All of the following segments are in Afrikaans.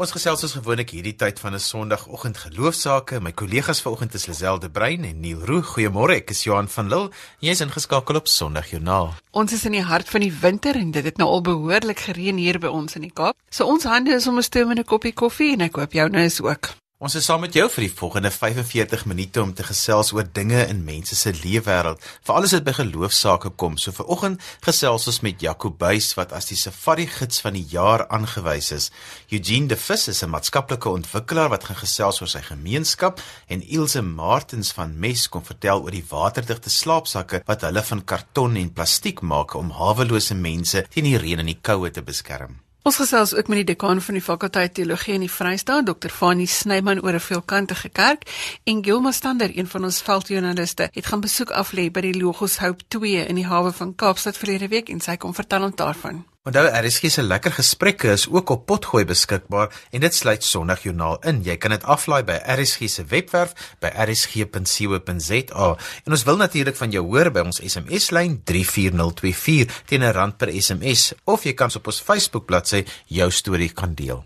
Ons gesels ons gewoonlik hierdie tyd van 'n Sondagoggend geloofsaake. My kollegas vanoggend is Lisel de Bruin en Neil Roo. Goeiemôre, ek is Johan van Lille. Jy's ingeskakel op Sondagjoernaal. Ons is in die hart van die winter en dit het nou al behoorlik gereën hier by ons in die Kaap. So ons hande is om 'n stoomende koppie koffie en ek hoop joune is ook. Ons is saam met jou vir die volgende 45 minute om te gesels oor dinge in mense se leefwêreld, veral as dit by geloofsaake kom. So vir oggend gesels ons met Jacobuys wat as die safari gids van die jaar aangewys is. Eugene De Vis is 'n maatskaplike ontwikkelaar wat gaan gesels oor sy gemeenskap en Ilse Martens van Mes kom vertel oor die waterdigte slaapsakke wat hulle van karton en plastiek maak om hawelose mense teen die reën en die koue te beskerm. Ons gesels ook met die dekaan van die fakulteit teologie in die Vrystaat, Dr. Fanie Snyman oor 'n veelkantige kerk en Gilma Stander, een van ons veldjoernaliste, het gaan besoek aflê by die Logos Hope 2 in die hawe van Kaapstad verlede week en sy kom vertel ons daarvan. Onthou RSG se lekker gesprekke is ook op Potgooi beskikbaar en dit sluit Sondagjoernaal in. Jy kan dit aflaai by RSG se webwerf by rsg.co.za. En ons wil natuurlik van jou hoor by ons SMS lyn 34024 teen 'n rand per SMS of jy kan op ons Facebook bladsy jou storie kan deel.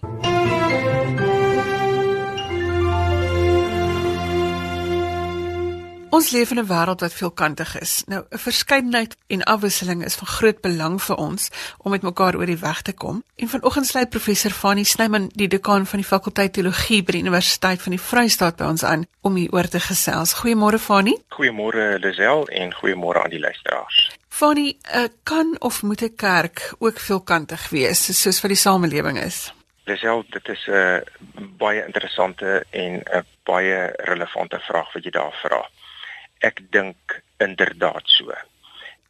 Ons leef in 'n wêreld wat veelkantig is. Nou, 'n verskeidenheid en afwisseling is van groot belang vir ons om met mekaar oor die weg te kom. En vanoggend sluit professor Fanny Snyman, die dekaan van die fakulteit teologie by die Universiteit van die Vrystaat by ons aan om hier oor te gesels. Goeiemôre Fanny. Goeiemôre Lisel en goeiemôre aan die luisteraars. Fanny, uh, kan of moet 'n kerk ook veelkantig wees soos vir die samelewing is? Lisel, dit is 'n baie interessante en 'n baie relevante vraag wat jy daar vra ek dink inderdaad so.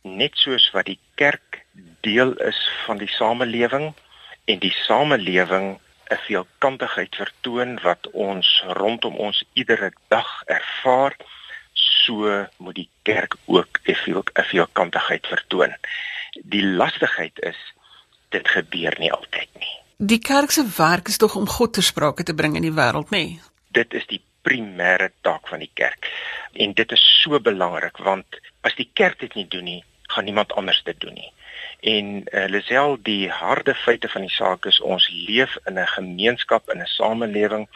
Net soos wat die kerk deel is van die samelewing en die samelewing 'n veelkantigheid vertoon wat ons rondom ons iedere dag ervaar, so moet die kerk ook 'n veel veelkantigheid vertoon. Die lastigheid is dit gebeur nie altyd nie. Die kerk se werk is tog om God ter sprake te bring in die wêreld, nê? Nee? Dit is die primêre taak van die kerk. En dit is so belangrik want as die kerk dit nie doen nie, gaan niemand anders dit doen nie. En uh, Lisel, die harde feite van die saak is ons leef in 'n gemeenskap in 'n samelewing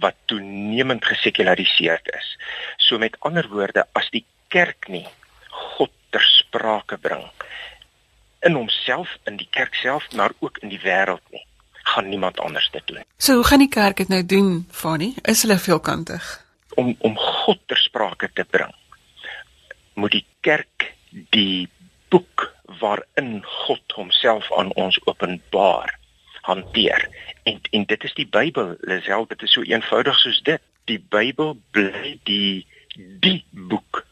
wat toenemend gesekulariseerd is. So met ander woorde, as die kerk nie God ter sprake bring in homself in die kerk self maar ook in die wêreld nie gaan niemand anders dit doen. So hoe gaan die kerk dit nou doen, Fani? Is hulle veelkantig? Om om God ter sprake te bring, moet die kerk die boek waarin God homself aan ons openbaar hanteer. En en dit is die Bybel, Lisel, dit is so eenvoudig soos dit. Die Bybel bly die die boek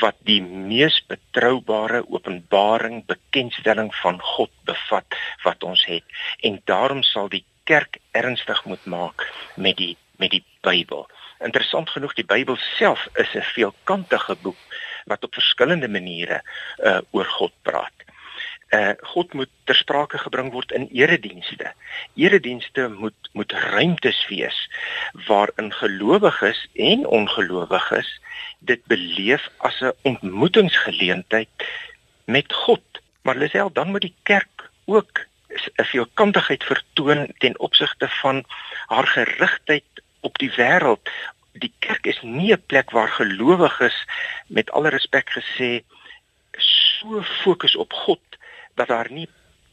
wat die mees betroubare openbaring bekendstelling van God bevat wat ons het en daarom sal die kerk ernstig moet maak met die met die Bybel. Interessant genoeg die Bybel self is 'n veelkantige boek wat op verskillende maniere uh oor God praat. Uh God moet ter sprake gebring word in eredienste. Eredienste moet moet ruimtes wees waarin gelowiges en ongelowiges dit beleef as 'n ontmoetingsgeleentheid met God. Maar Lisel, dan moet die kerk ook 'n veelkantigheid vertoon ten opsigte van haar gerigtheid op die wêreld. Die kerk is nie 'n plek waar gelowiges met alle respek gesê so fokus op God dat daar nie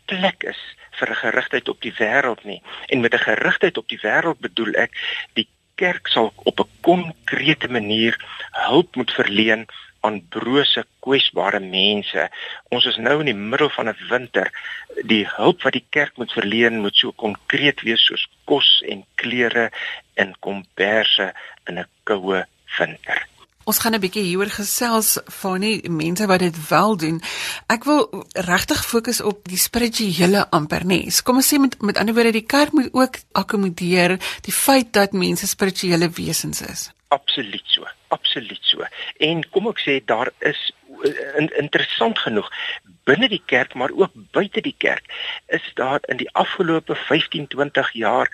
plek is vir 'n gerigtheid op die wêreld nie. En met 'n gerigtheid op die wêreld bedoel ek die kerk sal op 'n konkrete manier hulp moet verleen aan brose, kwesbare mense. Ons is nou in die middel van 'n winter. Die hulp wat die kerk moet verleen moet so konkreet wees soos kos en klere en komberse in 'n koue winter. Ons gaan 'n bietjie hieroor gesels van die mense wat dit wel doen. Ek wil regtig fokus op die spirituele amper nes. Kom ons sê met met ander woorde die kerk moet ook akkommodeer die feit dat mense spirituele wesens is. Absoluut so. Absoluut so. En kom ek sê daar is in, interessant genoeg binne die kerk maar ook buite die kerk is daar in die afgelope 15 20 jaar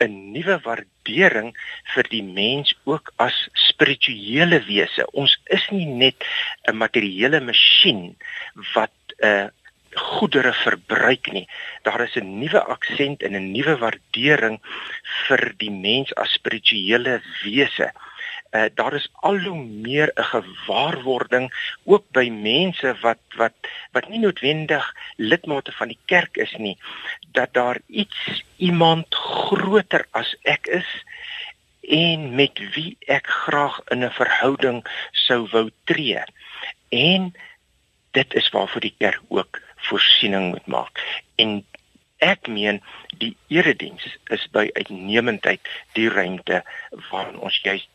'n nuwe waardering vir die mens ook as spirituele wese. Ons is nie net 'n materiële masjien wat 'n uh, goedere verbruik nie. Daar is 'n nuwe aksent en 'n nuwe waardering vir die mens as spirituele wese. Uh, daar is al hoe meer 'n gewaarwording ook by mense wat wat wat nie noodwendig lidmate van die kerk is nie dat daar iets iemand groter as ek is en met wie ek graag in 'n verhouding sou wou tree. En dit is waarvoor die kerk ook voorsiening moet maak. En ek meen die erediens is by uitnemendheid die ruimte waarin ons juist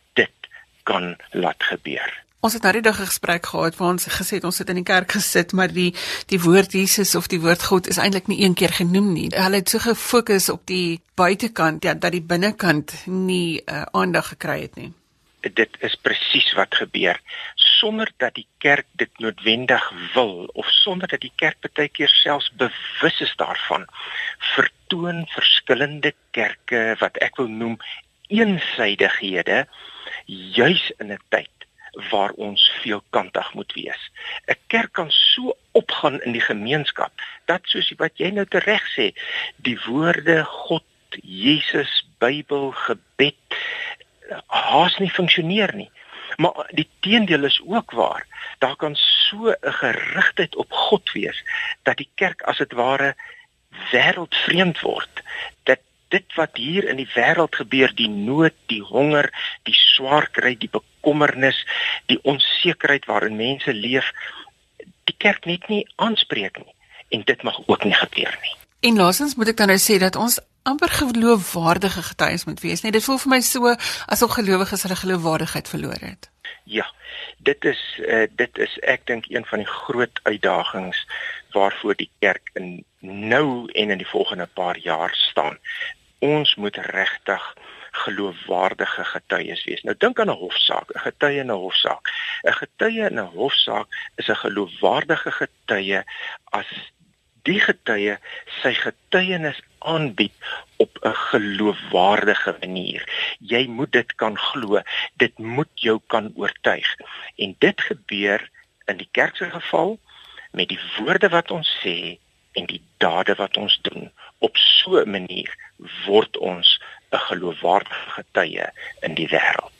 kan laat gebeur. Ons het nou die dag 'n gesprek gehad waar ons gesê het ons sit in die kerk gesit, maar die die woord Jesus of die woord God is eintlik nie een keer genoem nie. Hulle het so gefokus op die buitekant, ja, dat die binnekant nie uh, aandag gekry het nie. Dit is presies wat gebeur sonder dat die kerk dit noodwendig wil of sonder dat die kerk baie keer selfs bewus is daarvan. Vertoon verskillende kerke wat ek wil noem eensydighede juis in 'n tyd waar ons veelkantig moet wees. 'n Kerk kan so opgaan in die gemeenskap dat soos wat jy nou tereg sê, die woorde God, Jesus, Bybel, gebed haas nie funksioneer nie. Maar die teendeel is ook waar. Daar kan so 'n gerigtheid op God wees dat die kerk as dit ware wêreldvreemd word. Dat dit wat hier in die wêreld gebeur, die nood, die honger, die swaar kry, die bekommernis, die onsekerheid waarin mense leef, die kerk net nie aanspreek nie en dit mag ook nie gebeur nie. En laasens moet ek dan nou sê dat ons amper geloofwaardige getuies moet wees, nee, dit voel vir my so asof gelowiges hulle geloofwaardigheid verloor het. Ja, dit is uh, dit is ek dink een van die groot uitdagings waarvoor die kerk in nou en in die volgende paar jaar staan. Ons moet regtig geloofwaardige getuies wees. Nou dink aan 'n hofsaak, 'n getuie in 'n hofsaak. 'n Getuie in 'n hofsaak is 'n geloofwaardige getuie as die getuie sy getuienis aanbied op 'n geloofwaardige manier. Jy moet dit kan glo. Dit moet jou kan oortuig. En dit gebeur in die kerk se geval met die woorde wat ons sê en die dade wat ons doen. Op so 'n manier word ons 'n geloofwaardige getuie in die wêreld.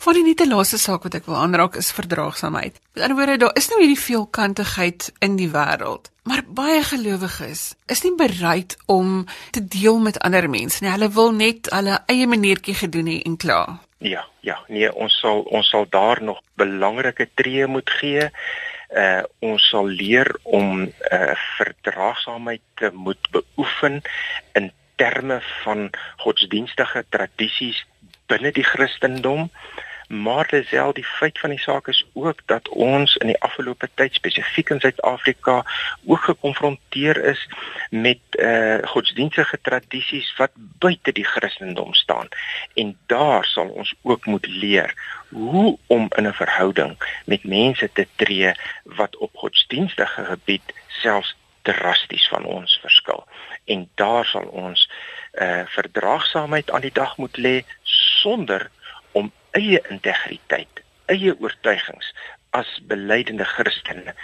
Van die nuute laaste saak wat ek wil aanraak is verdraagsaamheid. Met ander woorde, daar is nou hierdie veelkantigheid in die wêreld, maar baie gelowiges is nie bereid om te deel met ander mense nie. Hulle wil net hulle eie maniertjie gedoen hê en klaar. Ja, ja, nee, ons sal ons sal daar nog belangrike tree moet gee. Uh ons sal leer om uh verdraagsaamheid te moet beoefen in terme van godsdienstige tradisies binne die Christendom. Maar dieselfde die feit van die saak is ook dat ons in die afgelope tyd spesifiek in Suid-Afrika ook gekonfronteer is met eh uh, godsdienstige tradisies wat buite die Christendom staan. En daar sal ons ook moet leer hoe om in 'n verhouding met mense te tree wat op godsdienstige gebied selfs drasties van ons verskil. En daar sal ons eh uh, verdraagsaamheid aan die dag moet lê sonder om eie integriteit, eie oortuigings as belydende Christene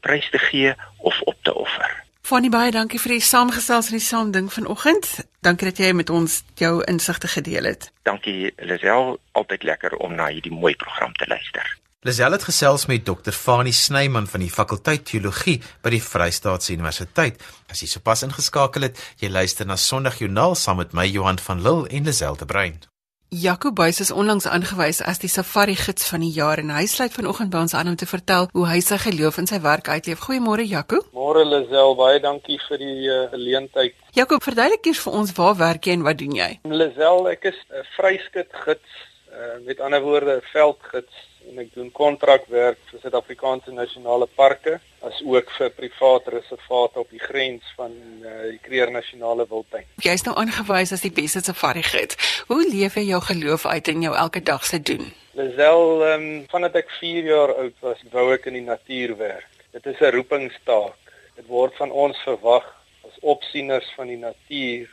prys te gee of op te offer. Fanny baie dankie vir die saamgestels en die saamding vanoggend. Dankie dat jy met ons jou insigte gedeel het. Dankie Lisel, altyd lekker om na hierdie mooi program te luister. Lisel het gesels met Dr. Fanny Snyman van die fakulteit teologie by die Vrystaatse Universiteit. As jy sopas ingeskakel het, jy luister na Sondagjoernaal saam met my Johan van Lille en Lisel de Bruin. Jaco Buys is onlangs aangewys as die safari gids van die jaar en hy sluit vanoggend by ons aan om te vertel hoe hy sy geloof in sy werk uitleef. Goeiemôre Jaco. Môre Lisel, baie dankie vir die uh, geleentheid. Jaco, verduidelik eers vir ons waar werk jy en wat doen jy? Lisel, ek is 'n vryskut gids, uh, met ander woorde 'n veldgids en ek doen kontrakwerk vir Suid-Afrikaanse nasionale parke as ook vir private reservate op die grens van uh, die Kruger Nasionale Wildtuin. Jy is nou aangewys as die beste safari gids. Hoe leef jy jou geloof uit in jou elke dag se doen? Lisel, um, vandat ek 4 jaar oud was, wou ek in die natuur werk. Dit is 'n roepingstaak. Dit word van ons verwag as opsieners van die natuur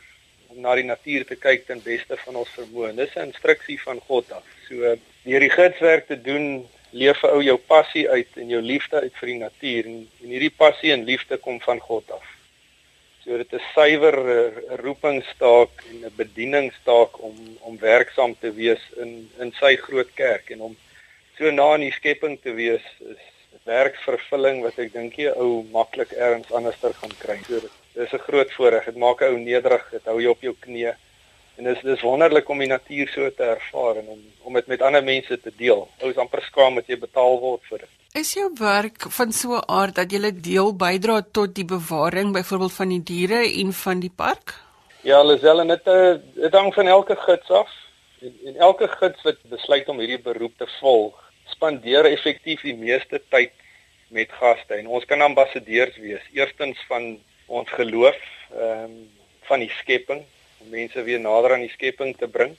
om na die natuur te kyk ten beste van ons vermoë. Dis 'n instruksie van God af. So deur die gidswerk te doen, leef 'n ou jou passie uit en jou liefde uit vir die natuur en, en hierdie passie en liefde kom van God af. So dit is suiwer 'n roepingstaak en 'n bedieningstaak om om werksaam te wees in in sy groot kerk en om so na in die skepping te wees is werksvervulling wat ek dink jy ou maklik ergens anderster gaan kry. So dit is 'n groot voorreg. Dit maak 'n ou nederig, dit hou jou op jou knieë. En dis dis wonderlik om die natuur so te ervaar en om om dit met ander mense te deel. Ou is amper skaam dat jy betaal word vir dit. Is jou werk van so 'n aard dat jy deel bydra tot die bewaring byvoorbeeld van die diere en van die park? Ja, Lisel en dit eh, dit hang van elke gids af. En, en elke gids wat besluit om hierdie beroep te volg, spandeer effektief die meeste tyd met gaste en ons kan ambassadeurs wees. Eerstens van ons geloof, ehm um, van die skepping om mense weer nader aan die skepping te bring.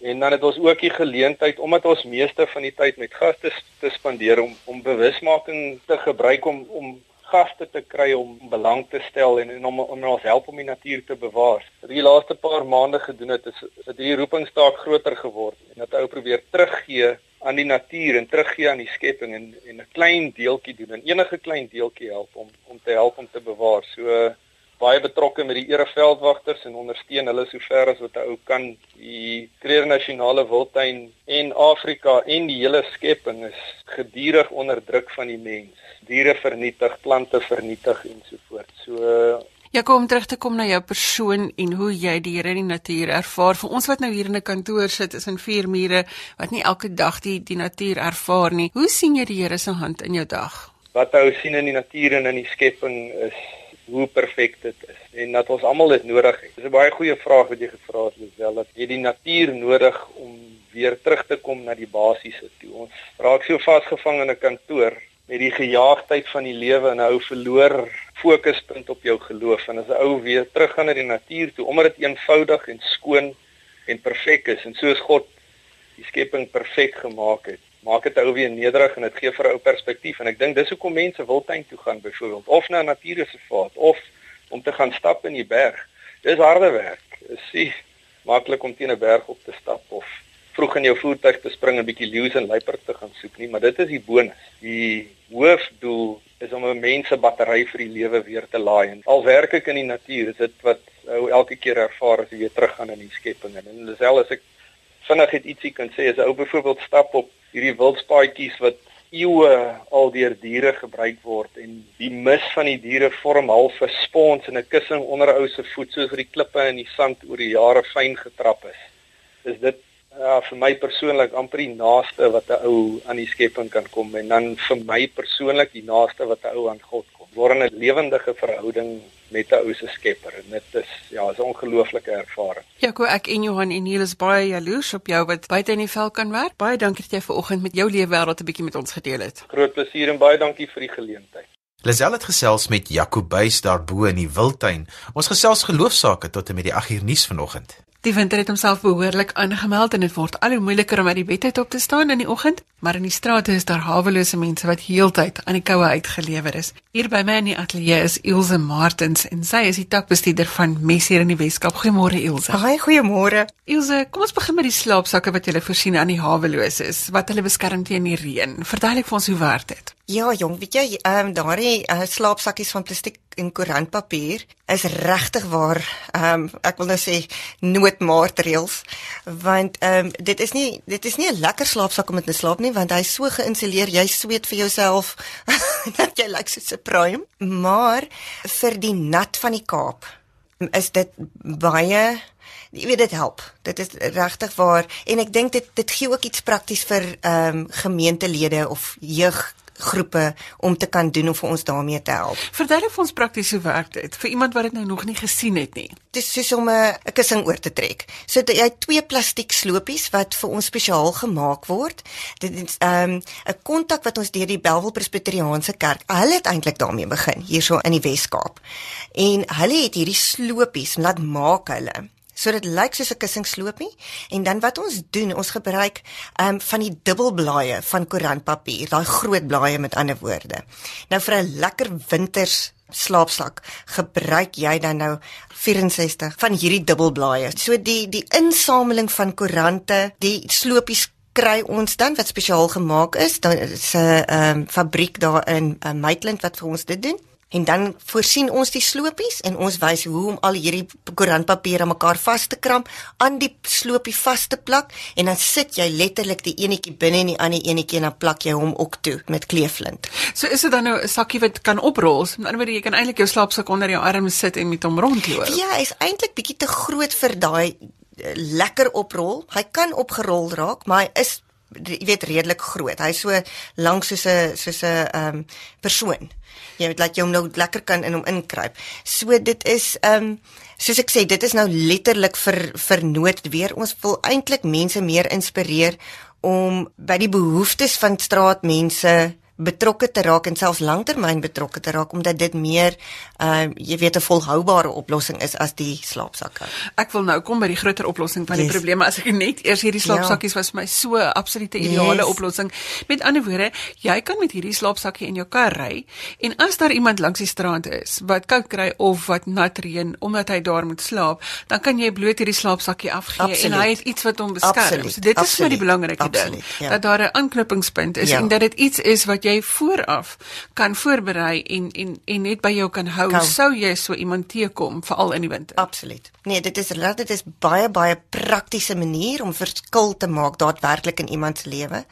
En dan het ons ook die geleentheid omdat ons meeste van die tyd met gaste te spandeer om om bewusmaking te gebruik om om gaste te kry om belang te stel en, en om om ons help om die natuur te bewaar. Wat die laaste paar maande gedoen het is dat hierdie roepingstaak groter geword en dat ou probeer teruggee aan die natuur en teruggee aan die skepping en en 'n klein deeltjie doen en enige klein deeltjie help om om te help om te bewaar. So baie betrokke met die ereveldwagters en ondersteun hulle sover as wat 'n ou kan. Die Kruger Nasionale Wildtuin en Afrika en die hele skepping is gedurig onder druk van die mens. Diere vernietig, plante vernietig en so voort. So Ja, kom terug te kom na jou persoon en hoe jy die Here in die natuur ervaar. Vir ons wat nou hier in 'n kantoor sit, is in vier mure wat nie elke dag die die natuur ervaar nie. Hoe sien jy die Here se hand in jou dag? Wat jy sien in die natuur en in die skepping is hoe perfek dit is en dat ons almal dit nodig het. Dis 'n baie goeie vraag wat jy gevra het, Lisel, dat jy die natuur nodig om weer terug te kom na die basiese toe. Ons raak so vasgevang in 'n kantoor met die gejaagdheid van die lewe en 'n ou verloor fokuspunt op jou geloof en as 'n ou weer teruggaan na die natuur toe omdat dit eenvoudig en skoon en perfek is en soos God die skepping perfek gemaak het maak dit ou weer nederig en dit gee vir 'n ou perspektief en ek dink dis hoekom mense wildtuin toe gaan byvoorbeeld of na 'n natuurreservaat of om te gaan stap in die berg. Dis harde werk. Is nie maklik om teen 'n berg op te stap of vroeg in jou voertuig te spring en 'n bietjie leeu's en luiperd te gaan soek nie, maar dit is die bonus. Die hoofdoel is om 'n mens se battery vir die lewe weer te laai. En al werk ek in die natuur, is dit wat ou elke keer ervaar as jy weer teruggaan in die skepping en dis al as ek vinnig het ietsie kan sê as 'n ou byvoorbeeld stap op hierdie wildspaadjies wat eeue al deur diere gebruik word en die mis van die diere vorm half 'n spons en 'n kussing onder ou se voet soos vir die klippe en die sand oor die jare fyn getrap is. Is dit ja vir my persoonlik amper die naaste wat 'n ou aan die skepping kan kom en dan vir my persoonlik die naaste wat 'n ou aan God kom. Word 'n lewendige verhouding met 'n ou se skepper en dit is ja, is 'n ongelooflike ervaring. Ja, ko ek en Johan en Niels baie jaloers op jou wat buite in die vel kan werk. Baie dankie dat jy vanoggend met jou lewe wêreld 'n bietjie met ons gedeel het. Groot plesier en baie dankie vir die geleentheid. Lisel het gesels met Jacobuys daarbo in die Wildtuin. Ons gesels geloofsaake tot en met die 8 uur nuus vanoggend. Die winter het homself behoorlik aangemeld en dit word al hoe moeiliker om uit die bed uit op te staan in die oggend, maar in die strate is daar hawelose mense wat heeltyd aan die koue uitgelewer is. Hier by my in die ateljee is Ilse Martens en sy is die takbestuurder van Messier in die Weskaap. Goeiemôre Ilse. Haai, goeiemôre. Ilse, kom ons begin met die slaapsakke wat jy voorsien aan die haweloses, wat hulle beskerm teen die reën. Verduidelik vir ons hoe werk dit? Ja, jong, weet jy, ehm um, daardie uh, slaapsakkies van plastiek en koerantpapier is regtig waar ehm um, ek wil nou sê noodmaatreëls want ehm um, dit is nie dit is nie 'n lekker slaapsak om in te slaap nie want hy's so geïnsuleer, jy sweet vir jouself dat jy lyk soos 'n pruim, maar vir die nat van die Kaap is dit baie jy weet dit help. Dit is regtig waar en ek dink dit dit gee ook iets prakties vir ehm um, gemeentelede of jeug groepe om te kan doen om vir ons daarmee te help. Verduidelik vir ons prakties hoe werk dit vir iemand wat dit nou nog nie gesien het nie. Dit is soos om 'n kussing oor te trek. So jy het twee plastiek slopies wat vir ons spesiaal gemaak word. Dit is ehm, 'n um, kontak wat ons deur die Bellville Presbyteriaanse Kerk. Hulle het eintlik daarmee begin hierso in die Wes-Kaap. En hulle het hierdie slopies laat maak hulle So dit lyk soos 'n kussingsloopie en dan wat ons doen, ons gebruik ehm um, van die dubbelblaaie van koerantpapier, daai groot blaaie met ander woorde. Nou vir 'n lekker winters slaapsak gebruik jy dan nou 64 van hierdie dubbelblaaie. So die die insameling van koerante, die slopies kry ons dan wat spesiaal gemaak is. Daar is 'n um, fabriek daar in uh, Maitland wat vir ons dit doen. En dan voorsien ons die slopies en ons wys hoe om al hierdie koerantpapier aan mekaar vas te kram, aan die slopie vas te plak en dan sit jy letterlik die enetjie binne en die ander enetjie en dan plak jy hom ook toe met kleeflint. So is dit dan nou 'n sakkie wat kan oprol? Met ander woorde, jy kan eintlik jou slaapsak onder jou arm sit en met hom rondloop. Ja, hy's eintlik bietjie te groot vir daai uh, lekker oprol. Hy kan opgerol raak, maar hy is jy weet redelik groot. Hy's so lank soos 'n soos 'n ehm um, persoon. Jy weet laat jy hom nou lekker kan in hom inkruip. So dit is ehm um, soos ek sê, dit is nou letterlik vir vir noodweer. Ons wil eintlik mense meer inspireer om by die behoeftes van straatmense betrokke te raak en selfs langtermyn betrokke te raak omdat dit meer ehm uh, jy weet 'n volhoubare oplossing is as die slaapsakke. Ek wil nou kom by die groter oplossing van yes. die probleme as ek net eers hierdie slaapsakkies ja. was vir my so absolute ideale yes. oplossing. Met ander woorde, jy kan met hierdie slaapsakkie in jou kar ry en as daar iemand langs die straat is wat koud kry of wat nat reën omdat hy daar moet slaap, dan kan jy bloot hierdie slaapsakkie afgee Absoluut. en hy het iets wat hom beskerm. Absoluut. So dit is vir die belangrike Absoluut. ding ja. dat daar 'n aanknopingspunt is ja. en dat dit iets is wat jy vooraf kan voorberei en en en net by jou kan hou, kan. sou jy so iemand teekom veral in die winter. Absoluut. Nee, dit is dit is baie baie praktiese manier om verskil te maak daadwerklik in iemand se lewe.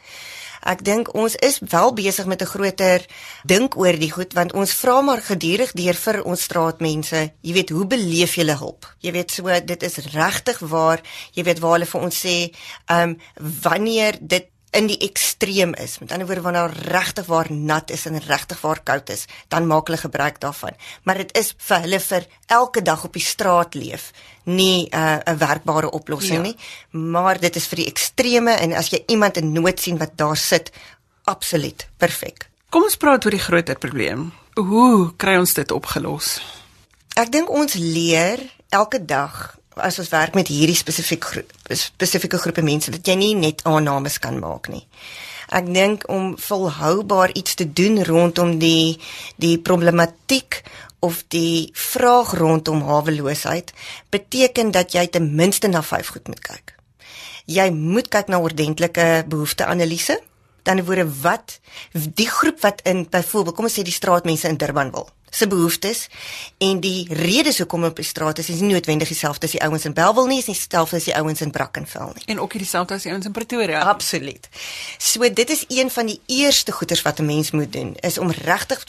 Ek dink ons is wel besig met 'n groter dink oor die goed want ons vra maar gedurig deur vir ons straatmense, jy weet, hoe beleef julle hulp? Jy weet so dit is regtig waar, jy weet waar hulle vir ons sê, ehm um, wanneer dit in die ekstreem is. Met ander woorde wanneer regtig waar nat is en regtig waar koud is, dan maak hulle gebruik daarvan. Maar dit is vir hulle vir elke dag op die straat leef nie 'n uh, werkbare oplossing ja. nie, maar dit is vir die ekstreme en as jy iemand in nood sien wat daar sit, absoluut perfek. Kom ons praat oor die groter probleem. Hoe kry ons dit opgelos? Ek dink ons leer elke dag as ons werk met hierdie spesifiek spesifieke groepe mense dat jy nie net aannames kan maak nie. Ek dink om volhoubaar iets te doen rondom die die problematiek of die vraag rondom haweloosheid beteken dat jy ten minste na vyf goed moet kyk. Jy moet kyk na ordentlike behoefteanalise dan word wat die groep wat in byvoorbeeld kom ons sê die straatmense in Durban wil se behoeftes en die redes hoekom op die straat is is nie noodwendig dieselfde as die ouens in Belwel nie, is nie dieselfde as die ouens in Brackenfell nie. En ook nie dieselfde as die ouens in Pretoria. Absoluut. So dit is een van die eerste goeders wat 'n mens moet doen is om regtig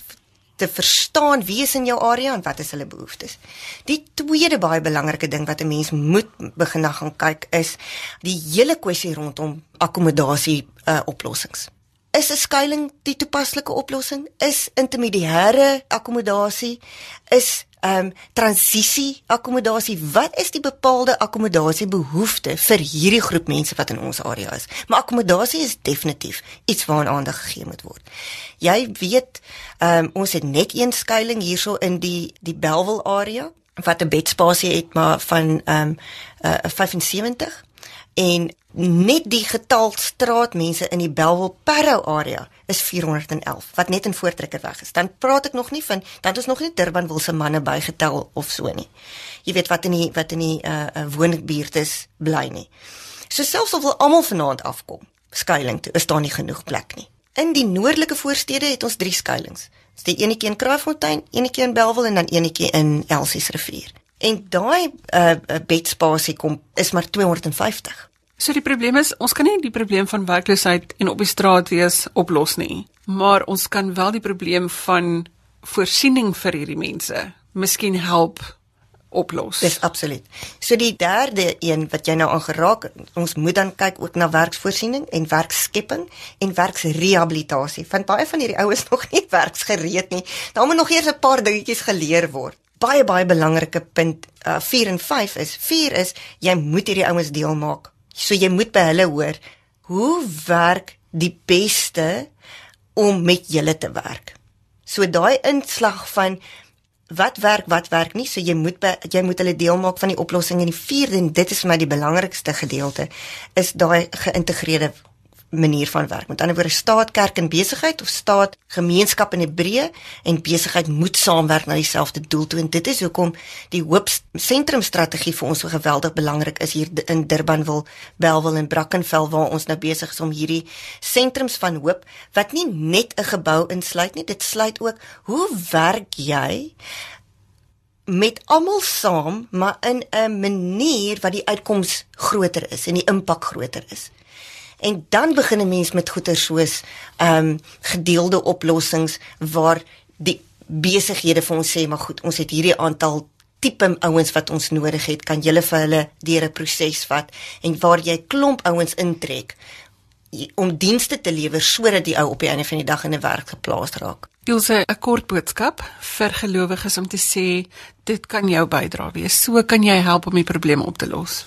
te verstaan wie is in jou area en wat is hulle behoeftes. Die tweede baie belangrike ding wat 'n mens moet begin na gaan kyk is die hele kwessie rondom akkommodasie uh, oplossings. Is 'n skuilings die toepaslike oplossing? Is intermediêre akkommodasie? Is ehm um, transisie akkommodasie? Wat is die bepaalde akkommodasie behoefte vir hierdie groep mense wat in ons area is? Maar akkommodasie is definitief iets waaraan aandag gegee moet word. Jy weet, ehm um, ons het net een skuilings hierso in die die Belwel area wat 'n bedspasie het maar van ehm um, uh, 75 en net die getal straatmense in die Belwel Parow area is 411 wat net in voortrekker weg is. Dan praat ek nog nie van dan ons nog nie Durban wil se manne bygetel of so nie. Jy weet wat in die wat in die uh, uh woonbuurt is bly nie. So selfs al wil almal vanaand afkom, skuilings toe, is daar nie genoeg plek nie. In die noordelike voorstede het ons drie skuilings. Dis die enetjie in Kraaifontein, enetjie in Belwel en dan enetjie in Elsies rivier. En daai uh bedspasie kom is maar 250. So die probleem is, ons kan nie die probleem van werkloosheid en op die straat wees oplos nie, maar ons kan wel die probleem van voorsiening vir hierdie mense miskien help oplos. Dis absoluut. So die derde een wat jy nou aangeraak, ons moet dan kyk ook na werksvoorsiening en werkskepping en werksrehabilitasie. Want baie van hierdie oues nog nie werksgereed nie. Daar moet nog eers 'n paar dingetjies geleer word. Baie baie belangrike punt uh, 4 en 5 is 4 is jy moet hierdie ouens deel maak So jy moet by hulle hoor hoe werk die beste om met julle te werk. So daai inslag van wat werk, wat werk nie, so jy moet by, jy moet hulle deel maak van die oplossing en die vierde en dit is vir my die belangrikste gedeelte is daai geïntegreerde manier van werk. Met ander woorde staat kerk en besigheid of staat gemeenskap in Hebreë en besigheid moet saamwerk na dieselfde doel toe en dit is hoekom die hoop sentrum strategie vir ons so geweldig belangrik is hier in Durban wil Belwel en Brackenfell waar ons nou besig is om hierdie sentrums van hoop wat nie net 'n gebou insluit nie dit sluit ook hoe werk jy met almal saam maar in 'n manier wat die uitkoms groter is en die impak groter is En dan begin 'n mens met goeder soos ehm um, gedeelde oplossings waar die besighede vir ons sê maar goed, ons het hierdie aantal tipe ouens wat ons nodig het, kan julle vir hulle deur 'n proses vat en waar jy klomp ouens intrek om dienste te lewer sodat die ou op die einde van die dag in 'n werk geplaas raak. Ilse, 'n kort boodskap vir gelowiges om te sê dit kan jou bydra wees. So kan jy help om die probleme op te los.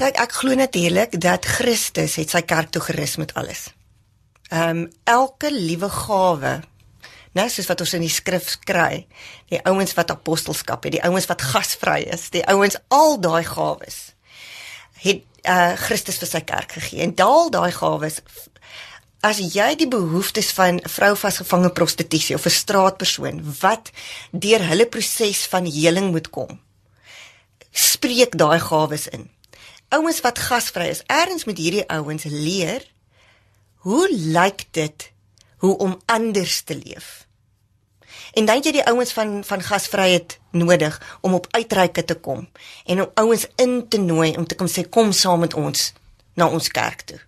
Kyk, ek glo natuurlik dat Christus het sy kerk toe gerus met alles. Ehm um, elke liewe gawe, net soos wat ons in die skrif kry, die ouens wat apostelskap het, die ouens wat gasvry is, die ouens al daai gawes het uh Christus vir sy kerk gegee. En daal daai gawes as jy die behoeftes van 'n vrou vasgevangene prostitusie of 'n straatpersoon wat deur hulle proses van heling moet kom, spreek daai gawes in ouens wat gasvry is, ergens met hierdie ouens leer hoe lyk dit hoe om anders te leef. En dan jy die ouens van van gasvryheid nodig om op uitreike te kom en om ouens in te nooi om te kom sê kom saam met ons na ons kerk toe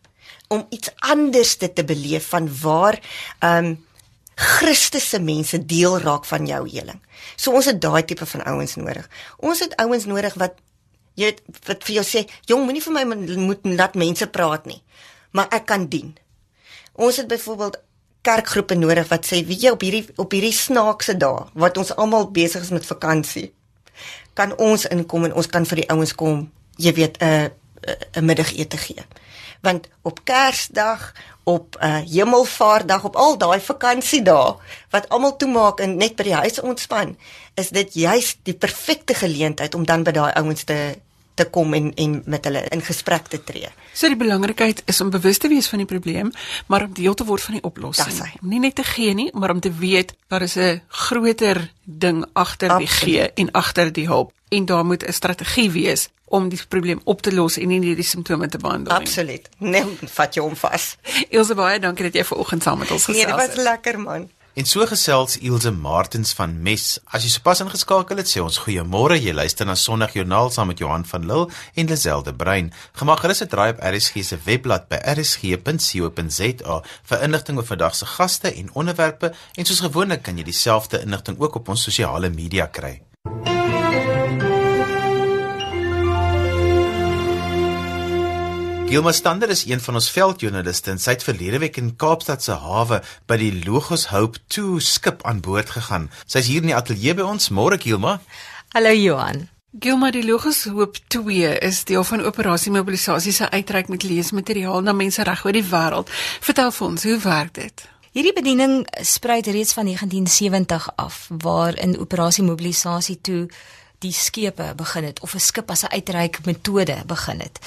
om iets anders te, te beleef van waar ehm um, Christus se mense deel raak van jou heling. So ons het daai tipe van ouens nodig. Ons het ouens nodig wat Jy weet wat vir jou sê, jong, moenie vir my moet laat mense praat nie, maar ek kan dien. Ons het byvoorbeeld kerkgroepe nodig wat sê, weet jy op hierdie op hierdie snaakse dae wat ons almal besig is met vakansie, kan ons inkom en ons kan vir die ouens kom, jy weet, 'n 'n middagete gee. Want op Kersdag, op 'n uh, Hemelvaartdag, op al daai vakansiedae wat almal toemaak en net by die huis ontspan, is dit juist die perfekte geleentheid om dan by daai ouens te te kom en en met hulle in gesprek te tree. So die belangrikheid is om bewus te wees van die probleem, maar om deel te word van die oplossing. Nie net te gee nie, maar om te weet daar is 'n groter ding agter die gee en agter die hulp en daar moet 'n strategie wees om die probleem op te los en nie net die simptome te behandel nie. Absoluut. Nee, vat jou om vas. Ilse baie dankie dat jy ver oggend saam met ons gesels het. Nee, dit was lekker man. En so gesels Ilse Martens van Mes. As jy sopas ingeskakel het, sê ons goeiemôre. Jy luister na Sondagjoernaal saam met Johan van Lille en Lazelde Brein. Gemaak gerus 'n draai op RSG se webblad by rsg.co.za vir inligting oor vandag se gaste en onderwerpe en soos gewoonlik kan jy dieselfde inligting ook op ons sosiale media kry. Gilma Stander is een van ons veldjoernaliste en sy het verlede week in Kaapstad se hawe by die Logos Hope 2 skip aan boord gegaan. Sy's hier in die ateljee by ons. Môre Gilma. Hallo Johan. Gilma, die Logos Hope 2 is deel van operasie mobilisasie se uitreik met leesmateriaal na mense reg oor die wêreld. Vertel vir ons, hoe werk dit? Hierdie bediening spruit reeds van 1970 af waar in operasie mobilisasie toe die skepe begin het of 'n skip as 'n uitreik metode begin het.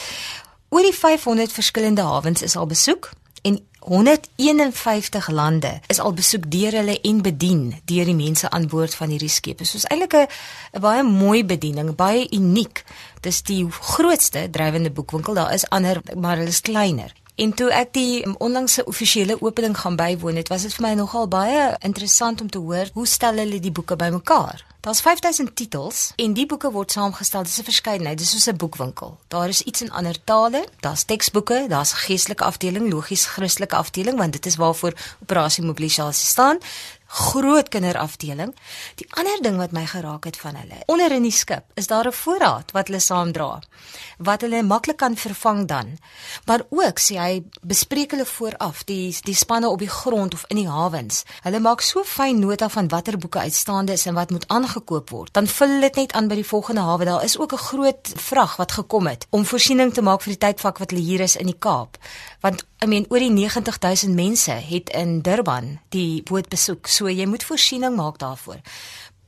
Oor die 500 verskillende hawens is al besoek en 151 lande is al besoek deur hulle en bedien deur die mense aan boord van hierdie skepe. So is eintlik 'n baie mooi bediening, baie uniek. Dis die grootste drywende boekwinkel. Daar is ander, maar hulle is kleiner. En toe ek die onlangse offisiële opening gaan bywoon het, was dit vir my nogal baie interessant om te hoor hoe stel hulle die boeke bymekaar. Daar's 5000 titels en die boeke word saamgestel. Dis 'n verskeidenheid. Dis soos 'n boekwinkel. Daar is iets in ander tale, daar's teksboeke, daar's geestelike afdeling, logies Christelike afdeling want dit is waarvoor operasie mobilisasie staan groot kinderafdeling. Die ander ding wat my geraak het van hulle, onder in die skip, is daar 'n voorraad wat hulle saamdra wat hulle maklik kan vervang dan. Maar ook sê hy bespreek hulle vooraf die die spanne op die grond of in die hawens. Hulle maak so fyn nota van watter boeke uitstaande is en wat moet aangekoop word. Dan vul hulle dit net aan by die volgende hawe. Daar is ook 'n groot vrag wat gekom het om voorsiening te maak vir die tydvak wat hulle hier is in die Kaap. Want I mean oor die 90000 mense het in Durban die boot besoek. So jy moet voorsiening maak daarvoor.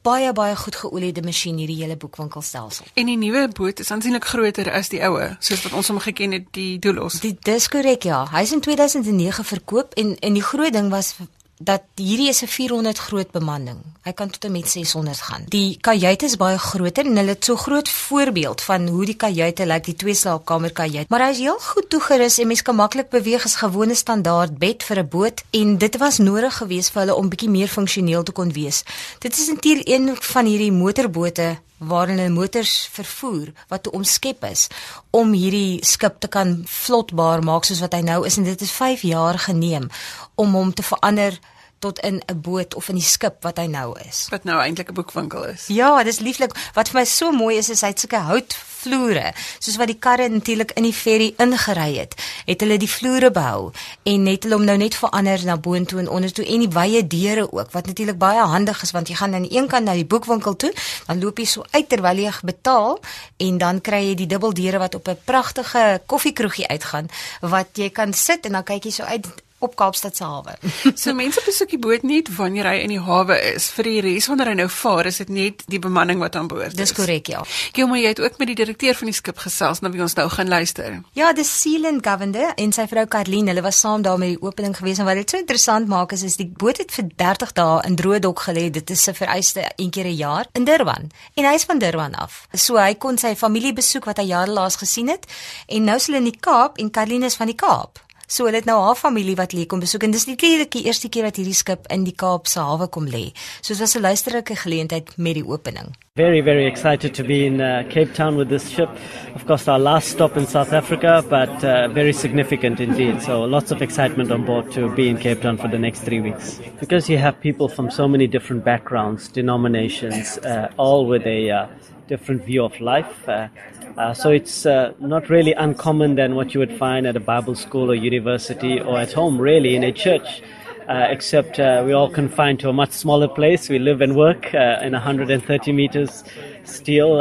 baie baie goed geoliede masjien hierdie hele boekwinkelstelsel. En die nuwe boot is aansienlik groter as die ou, soos wat ons hom geken het, die Doulos. Die dis korrek ja. Hy is in 2009 verkoop en en die groot ding was dat hierdie is 'n 400 groot bemanning. Hy kan tot en met 600 gaan. Die kajuit is baie groter en hulle het so groot voorbeeld van hoe die kajuite lyk, die twee slaapkamer kajuit. Maar hy is heel goed toegerus en mens kan maklik beweeg as gewone standaard bed vir 'n boot en dit was nodig geweest vir hulle om bietjie meer funksioneel te kon wees. Dit is natuurlik een van hierdie motorbote waarin hulle motors vervoer wat te omskep is om hierdie skip te kan vlotbaar maak soos wat hy nou is en dit het 5 jaar geneem om hom te verander tot in 'n boot of in die skip wat hy nou is. Wat nou eintlik 'n boekwinkel is. Ja, dis lieflik. Wat vir my so mooi is is hy het sulke houtvloere, soos wat die karre natuurlik in die ferry ingery het. Het hulle die vloere behou en net hulle hom nou net verander na boontoe en ondertoe en die wye deure ook wat natuurlik baie handig is want jy gaan aan die een kant na die boekwinkel toe, dan loop jy so uit terwyl jy betaal en dan kry jy die dubbeldeure wat op 'n pragtige koffiekroegie uitgaan wat jy kan sit en dan kyk jy so uit op Kaapstad se hawe. So mense besoek die boot net wanneer hy in die hawe is. Vir die res wanneer hy nou vaar, is dit net die bemanning wat aan boord is. Dis korrek, ja. Gilma, jy het ook met die direkteur van die skip gesels, na wie ons nou gaan luister. Ja, dis Seelan Governor en sy vrou Karlien, hulle was saam daar met die opening gewees en wat dit so interessant maak is is die boot het vir 30 dae in droë dok gelê. Dit is 'n vereiste een keer 'n jaar in Durban. En hy is van Durban af. So hy kon sy familie besoek wat hy jare laas gesien het en nou is hulle in die Kaap en Karlien is van die Kaap. So hulle het nou haar familie wat lê kom besoek en dis die eerste keer wat hierdie skip in die Kaapse hawe kom lê. So dit was 'n luisterlike geleentheid met die opening. Very, very excited to be in uh, Cape Town with this ship. Of course, our last stop in South Africa, but uh, very significant indeed. So, lots of excitement on board to be in Cape Town for the next three weeks. Because you have people from so many different backgrounds, denominations, uh, all with a uh, different view of life. Uh, uh, so it's uh, not really uncommon than what you would find at a Bible school or university or at home, really, in a church. Uh, except uh, we're all confined to a much smaller place. We live and work uh, in 130 meters steel.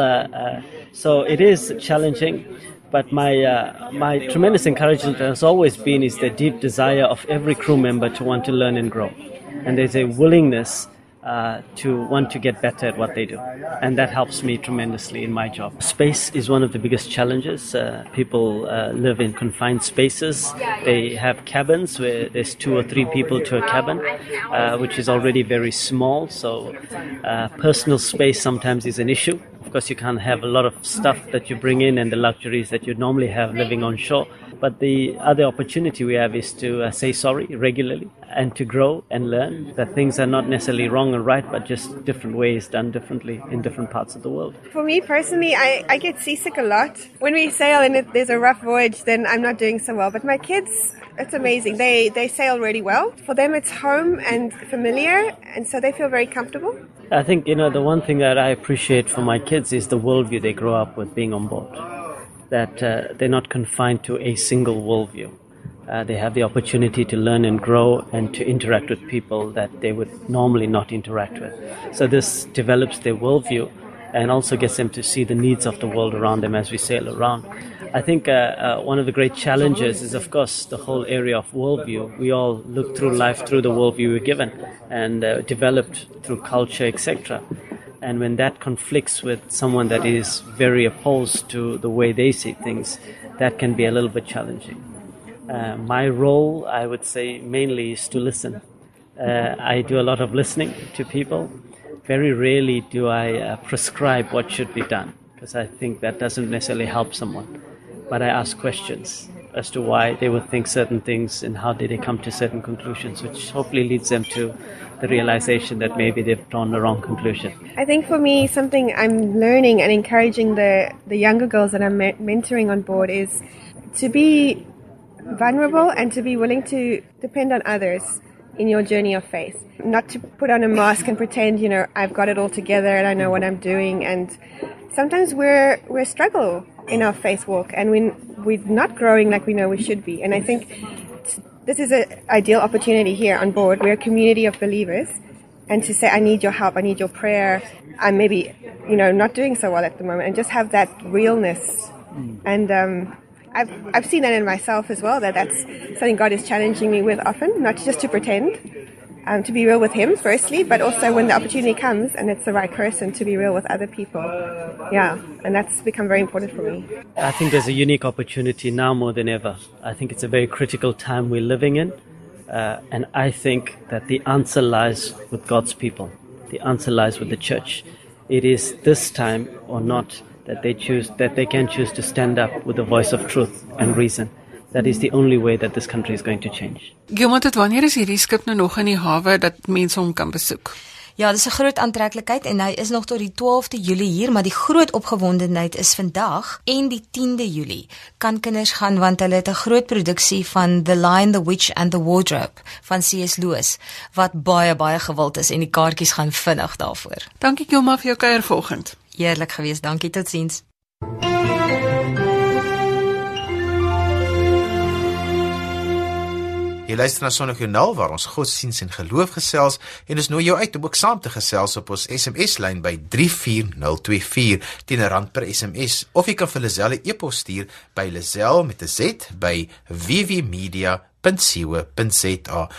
so it is challenging. But my, my tremendous encouragement has always been is the deep desire of every crew member to want to learn and grow. And there's a willingness uh, to want to get better at what they do. And that helps me tremendously in my job. Space is one of the biggest challenges. Uh, people uh, live in confined spaces. They have cabins where there's two or three people to a cabin, uh, which is already very small. So uh, personal space sometimes is an issue. Of course, you can't have a lot of stuff that you bring in and the luxuries that you normally have living on shore. But the other opportunity we have is to say sorry regularly and to grow and learn that things are not necessarily wrong or right, but just different ways done differently in different parts of the world. For me personally, I, I get seasick a lot. When we sail and it, there's a rough voyage, then I'm not doing so well. But my kids, it's amazing. They, they sail really well. For them, it's home and familiar, and so they feel very comfortable. I think, you know, the one thing that I appreciate for my kids is the worldview they grow up with being on board that uh, they're not confined to a single worldview. Uh, they have the opportunity to learn and grow and to interact with people that they would normally not interact with. So this develops their worldview and also gets them to see the needs of the world around them as we sail around. I think uh, uh, one of the great challenges is, of course, the whole area of worldview. We all look through life through the worldview we're given and uh, developed through culture, etc. And when that conflicts with someone that is very opposed to the way they see things, that can be a little bit challenging. Uh, my role, I would say, mainly is to listen. Uh, I do a lot of listening to people. Very rarely do I uh, prescribe what should be done because I think that doesn't necessarily help someone. But I ask questions as to why they would think certain things and how did they come to certain conclusions, which hopefully leads them to the realization that maybe they've drawn the wrong conclusion. I think for me, something I'm learning and encouraging the, the younger girls that I'm mentoring on board is to be vulnerable and to be willing to depend on others in your journey of faith. Not to put on a mask and pretend, you know, I've got it all together and I know what I'm doing. And sometimes we're we're struggle in our faith walk and we we're not growing like we know we should be. And I think this is an ideal opportunity here on board. We're a community of believers. And to say, I need your help, I need your prayer. I'm maybe, you know, not doing so well at the moment, and just have that realness. Mm. And um, I've, I've seen that in myself as well, that that's something God is challenging me with often, not just to pretend, um, to be real with him firstly, but also when the opportunity comes and it's the right person to be real with other people. Yeah, and that's become very important for me. I think there's a unique opportunity now more than ever. I think it's a very critical time we're living in. Uh, and I think that the answer lies with God's people. The answer lies with the church. It is this time or not that they choose that they can choose to stand up with the voice of truth and reason. That is the only way that this country is going to change. Gilmont, tot wanneer is hierdie skip nou nog in die hawe dat mense hom kan besoek? Ja, dis 'n groot aantreklikheid en hy is nog tot die 12de Julie hier, maar die groot opgewondenheid is vandag en die 10de Julie. Kan kinders gaan want hulle het 'n groot produksie van The Lion, the Witch and the Wardrobe van C.S. Lewis wat baie baie gewild is en die kaartjies gaan vinnig daarvoor. Dankie Gilma vir jou kuier vanoggend. Eerlik geweest, dankie totsiens. Jy luister na Sonogjoernaal waar ons godsdiens en geloof gesels en ons nooi jou uit om ook saam te gesels op ons SMS lyn by 34024 teen 'n rand per SMS of jy kan vir Lazelle e-pos stuur by lazelle met 'n z by wwmedia.co.za.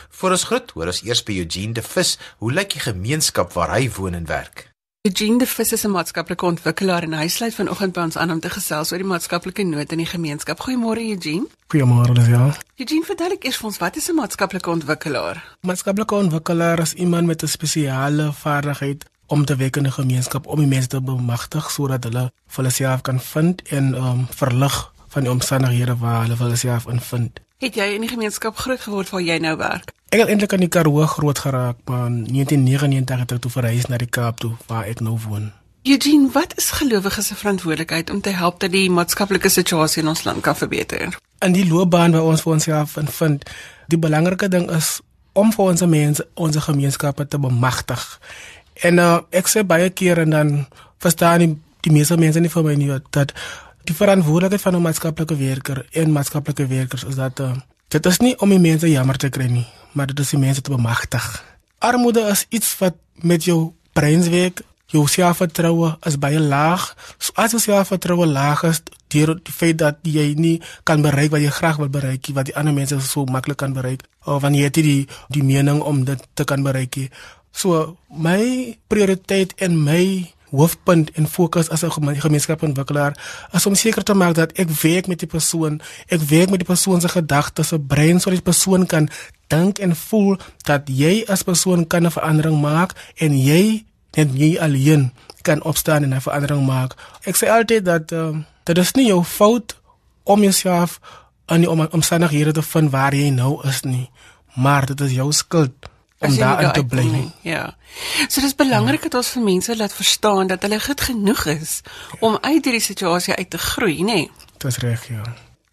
Vir ons groet, hoor ons eers by Eugene de Vis, hoe lyk die gemeenskap waar hy woon en werk? Eugene de Vis is 'n maatskaplike ontwikkelaar en hy sluit vanoggend by ons aan om te gesels oor die maatskaplike nood in die gemeenskap. Goeiemôre Eugene. Goeiemôre Lisel. Eugene, vertel ek eers vir ons wat is 'n maatskaplike ontwikkelaar? Maatskaplike ontwikkelaar is iemand met 'n spesiale vaardigheid om te werk in 'n gemeenskap om die mense te bemagtig sodat hulle hulle self kan vind en um, verlig van die omstandighede waar hulle hulle self invind. Het jy in die gemeenskap groot geword waar jy nou werk? Ek het eintlik in die Karoo groot geraak, maar in 1999 het ek toe verhuis na die Kaap toe waar ek nou woon. Eugene, wat is gelowiges se verantwoordelikheid om te help dat die maatskaplike situasie in ons land kan verbeter? In die loopbaan waar ons vir onsself vind, die belangrike ding is om vir ons mense, ons gemeenskappe te bemagtig. En uh, ek sê baie keer en dan verstaan die, die meeste mense nie vir my nie dat die verantwoordelikheid van 'n maatskaplike werker en maatskaplike werkers is dat uh, dit is nie om die mense jammer te kry nie, maar dit is die mense te bemagtig. Armoede is iets wat met jou brein werk. Jou selfvertroue is baie laag. So as jou selfvertroue laag is deur die feit dat jy nie kan bereik wat jy graag wil bereik, wat die ander mense so maklik kan bereik, of wanneer jy die die mening om dit te kan bereik. So my prioriteit en my hoofpunt en fokus as 'n gemeenskapsontwikkelaar is om seker te maak dat ek werk met die persoon, ek werk met die persoon se gedagtes, se brein sodat die persoon kan dink en voel dat jy as persoon kan 'n verandering maak en jy net jy alleen kan opstaan en 'n verandering maak. Ek sê altyd dat uh, dit is nie jou fout om jouself in die omstandighede te vind waar jy nou is nie, maar dit is jou skuld om daar te bly. Nie. Ja. So dis belangrik ja. dat ons vir mense laat verstaan dat hulle goed genoeg is om uit hierdie situasie uit te groei, nê? Nee. Dis reg, ja.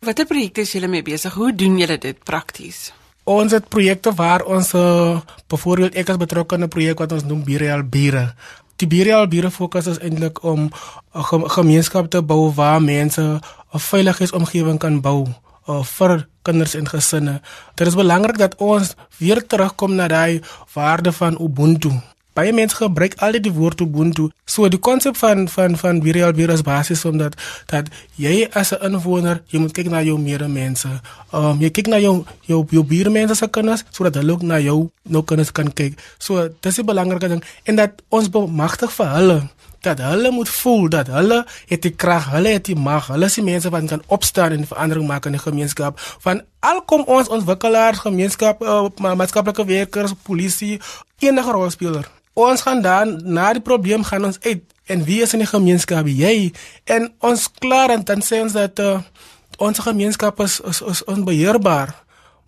Watter projekte is julle mee besig? Hoe doen julle dit prakties? Ons het projekte waar ons uh, byvoorbeeld ek as betrokke in 'n projek wat ons noem Bireal Bure. Die Bireal Bure fokus is eintlik om 'n gemeenskap te bou waar mense 'n veilige omgewing kan bou uh, vir kinders en gesinne. Dit is belangrik dat ons weer terugkom na daai waarde van Ubuntu. Baie mense gebruik altyd die woord Ubuntu. So die konsep van van van Virial Virus basis omdat dat jy as 'n inwoner, jy moet kyk na jou medemense. Um jy kyk na jou jou jou buurmense se kinders sodat hulle ook na jou nou kinders kan kyk. So dis 'n belangrike ding en dat ons bemagtig vir hulle dat hulle moet voel dat hulle het die krag, hulle het die mag, hulle is die mense wat kan opstaan en verandering maak in die gemeenskap. Van alkom ons ontwikkelaars, gemeenskap, uh, maatskaplike werkers, polisie, enige rolspeler. Ons gaan dan na die probleem gaan ons uit en wie is in die gemeenskap? Jy en ons klaar en dan sê ons dat uh, ons gemeenskap is, is, is onbeheerbaar.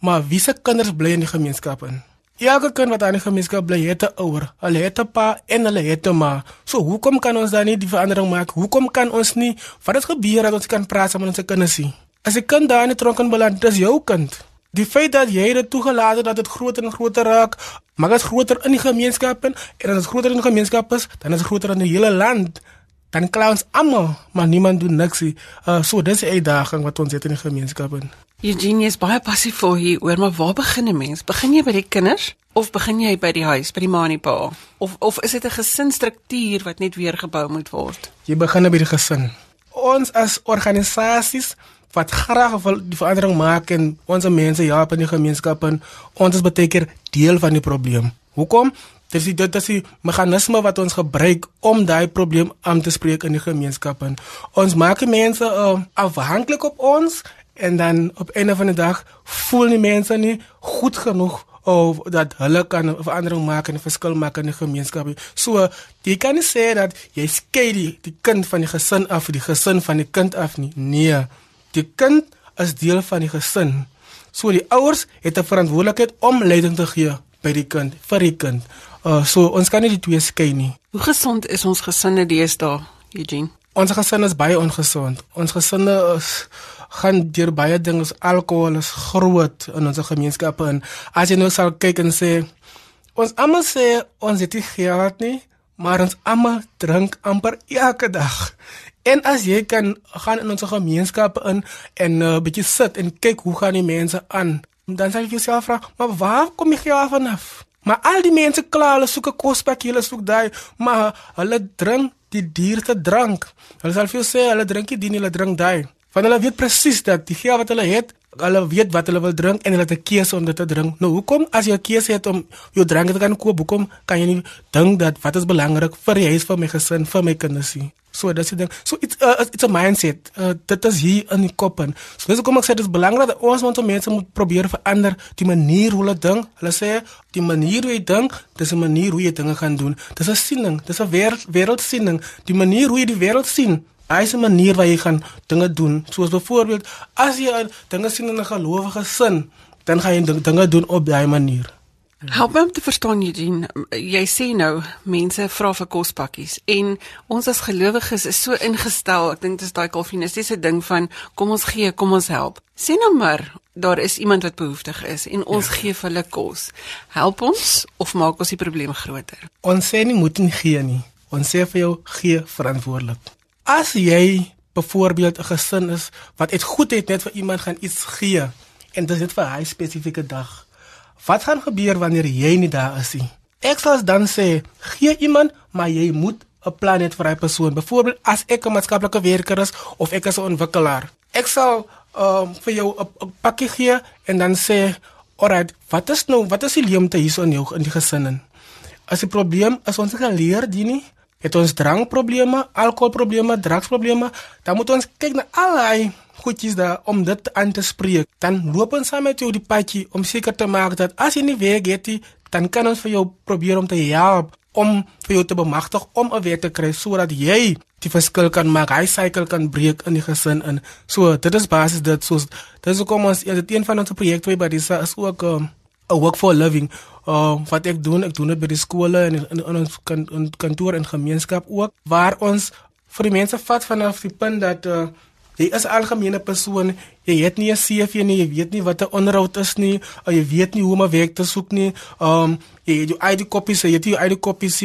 Maar wie se kinders bly in die gemeenskap in? Elke kind wat aan die gemeenskap bly, het 'n ouer, hulle het 'n pa en hulle het 'n ma. So hoekom kan ons dan nie die verandering maak? Hoekom kan ons nie wat het gebeur dat ons kan praat saam met ons kinders nie? As 'n kind daar in die tronk beland, dis jou kind. Die feit dat jy dit toegelaat het dat dit groter en groter raak, maar dit groter in die gemeenskap en as dit groter in die gemeenskap is, dan is dit groter in die hele land. Dan clowns almal, maar niemand doen niks nie. Uh so dis 'n uitdaging wat ons het in die gemeenskap. In. Eugenie is baie passievol hier oor, maar waar begin 'n mens? Begin jy by die kinders of begin jy by die huis, by die ma en die pa? Of of is dit 'n gesinsstruktuur wat net weer gebou moet word? Jy begin by die gesin. Ons as organisasies wat graag wil die verandering maak en ons mense help in die gemeenskap en ons is baie keer deel van die probleem. Hoekom? Dit is dit is die meganisme wat ons gebruik om daai probleem aan te spreek in die gemeenskap en ons maak mense uh, afhanklik op ons en dan op 'n of ander dag voel die mense nie goed genoeg of dat hulle kan verandering maak en 'n verskil maak in die gemeenskap. So, jy kan nie sê dat jy skei die, die kind van die gesin af, die gesin van die kind af nie. Nee. Die kind is deel van die gesin. So die ouers het 'n verantwoordelikheid om leiding te gee by die kind, vir die kind. Uh so ons kan nie die twee skei nie. Hoe gesond is ons gesinne deesdae, Eugene? Ons gesin is baie ongesond. Ons gesinne is gaan deur baie dinge alkohol is groot in ons gemeenskappe en as jy nou sal kyk en sê ons almal sê ons het nie geld nie maar ons almal drink amper elke dag en as jy kan gaan in ons gemeenskappe in en 'n uh, bietjie sit en kyk hoe gaan die mense aan dan sal jy jouself vra maar waar kom die geld vanaf maar al die mense kla hulle soek 'n kospak hulle soek daai maar hulle drink die duurste drank. Hulle sal vir jou sê hulle drink nie die hulle drink daai. Want hulle weet presies dat die geld wat hulle het, hulle weet wat hulle wil drink en hulle het 'n keuse om dit te drink. Nou hoekom as jy 'n keuse het om jou drank te kan koop, hoekom kan jy nie dink dat wat is belangrik vir die huis vir my gesin, vir my kinders nie? So dis die ding. So it's uh, it's a mindset. Uh, dit is hier in die kop en so dis hoekom ek sê dit is belangrik dat ons ons mense moet probeer verander die manier hoe hulle dink. Hulle sê die manier hoe jy dink, dis 'n manier hoe jy dinge gaan doen. Dis 'n siening, dis 'n wêreld wêreldsiening. Die manier hoe jy die wêreld sien Hy is 'n manier waar jy gaan dinge doen. Soos byvoorbeeld, as jy dinge sien in 'n gelowige sin, dan gaan jy dinge doen op daai manier. Help my om te verstaan Eugene. Jy sê nou mense vra vir kospakkies en ons as gelowiges is so ingestel. Ek dink dit is daai kalvinistiese ding van kom ons gee, kom ons help. Sien nou maar, daar is iemand wat behoeftig is en ons ja. gee vir hulle kos. Help ons of maak ons die probleem groter? Ons sê nie moet nie gee nie. Ons sê vir jou gee verantwoordelik. As jy byvoorbeeld 'n gesin is wat dit goed het net vir iemand gaan iets gee en dit is vir 'n spesifieke dag. Wat gaan gebeur wanneer jy nie daar is nie? Ek sal dan sê, gee iemand, maar jy moet 'n plan hê vir 'n persoon. Byvoorbeeld as ek 'n maatskaplike werker is of ek is 'n ontwikkelaar. Ek sal um, vir jou 'n pakkie gee en dan sê, "Alright, wat is nou, wat is die leemte hierso in jou in die gesin?" As die probleem is ons geleer die nie het ons drankprobleme, alkoholprobleme, drugsprobleme, dan moet ons kyk na allei goedjies daar om dit aan te spreek. Dan loop ons saam met jou die padjie om seker te maak dat as jy nie weet jy dan kan ons vir jou probeer om te help om vir jou te bemagtig om 'n weet te kry sodat jy die verskil kan maak, hy sykel kan breek in die gesin in. So dit is basies dit soos dis hoekom ons ja, dit een van ons projekte by dis is ook 'n um, work for living uh wat ek doen, ek doen dit by die skole en in, in ons kan, in kantoor en gemeenskap ook waar ons vir die mense vat vanaf die punt dat uh jy is algemene persoon, jy het nie 'n CV nie, jy weet nie wat 'n onderhoud is nie, uh, jy weet nie hoe om 'n werk te soek nie. Um jy het jou ID kopies, jy het jou ID kopies.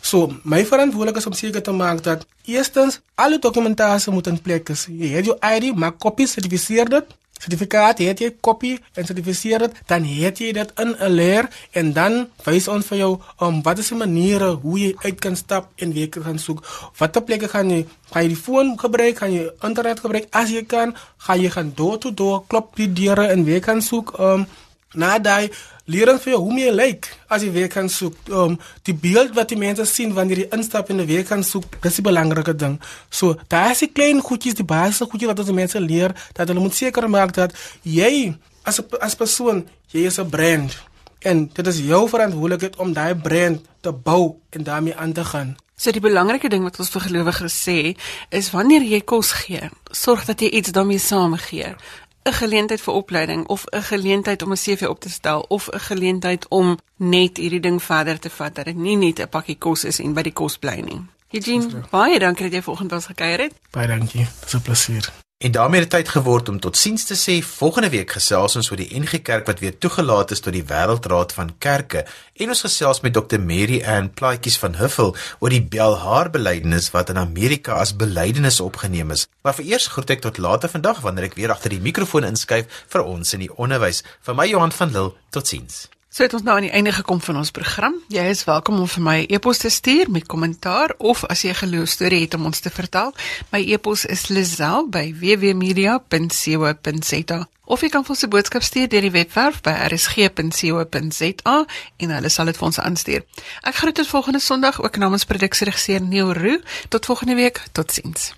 So my verantwoordelikheid is om seker te maak dat eerstens alle dokumentasie moet in plek wees. Jy het jou ID, maak kopies, sertifiseer dit sertifikaat het jy kopie en sertifiseer dit dan het jy dit in 'n leer en dan wys ons vir jou om wat is die maniere hoe jy uit kan stap en wie kan soek? Watter plekke gaan jy gaan jy die foon gebruik gaan jy internet gebruik? As jy kan gaan jy gaan door to door klop die deure en wie kan soek um, na daai leer ons vir jou hoe jy lyk as jy werk kan soek. Um die beeld wat die mense sien wanneer jy instap in 'n werk kan soek, dis die belangrike ding. So, daar is die klein goedjies, die basiese goedjies wat ons mense leer dat hulle moet seker maak dat jy as 'n as persoon, jy is 'n brand en dit is jou verantwoordelikheid om daai brand te bou en daarmee aan te gaan. So die belangrike ding wat ons vir gelowiges sê, is wanneer jy kos gee, sorg dat jy iets daarmee saamgee. 'n geleentheid vir opleiding of 'n geleentheid om 'n CV op te stel of 'n geleentheid om net hierdie ding verder te vat dat dit nie net 'n pakkie kos is en by die kos bly nie. Eugene, baie dankie dat jy vanoggend ons gekuier het. Baie dankie. Dit is 'n plesier. En daarmee het dit tyd geword om totsiens te sê. Volgende week gesels ons oor die NG Kerk wat weer toegelaat is tot die Wêreldraad van Kerke en ons gesels met Dr Mary Ann Plaatjies van Huffel oor die Belhaar belydenis wat in Amerika as belydenis opgeneem is. Maar vereers groet ek tot later vandag wanneer ek weer agter die mikrofoon inskuif vir ons in die onderwys. Vir my Johan van Lille, totsiens. So het ons nou aan die einde gekom van ons program. Jy is welkom om vir my 'n e e-pos te stuur met kommentaar of as jy 'n geloostorie het om ons te vertel. My e-pos is lizel@wwmedia.co.za. Of jy kan vir ons 'n boodskap stuur deur die webwerf by rsg.co.za en hulle sal dit vir ons aanstuur. Ek groet tot volgende Sondag ook namens produksieregisseur Neil Roo. Tot volgende week. Totsiens.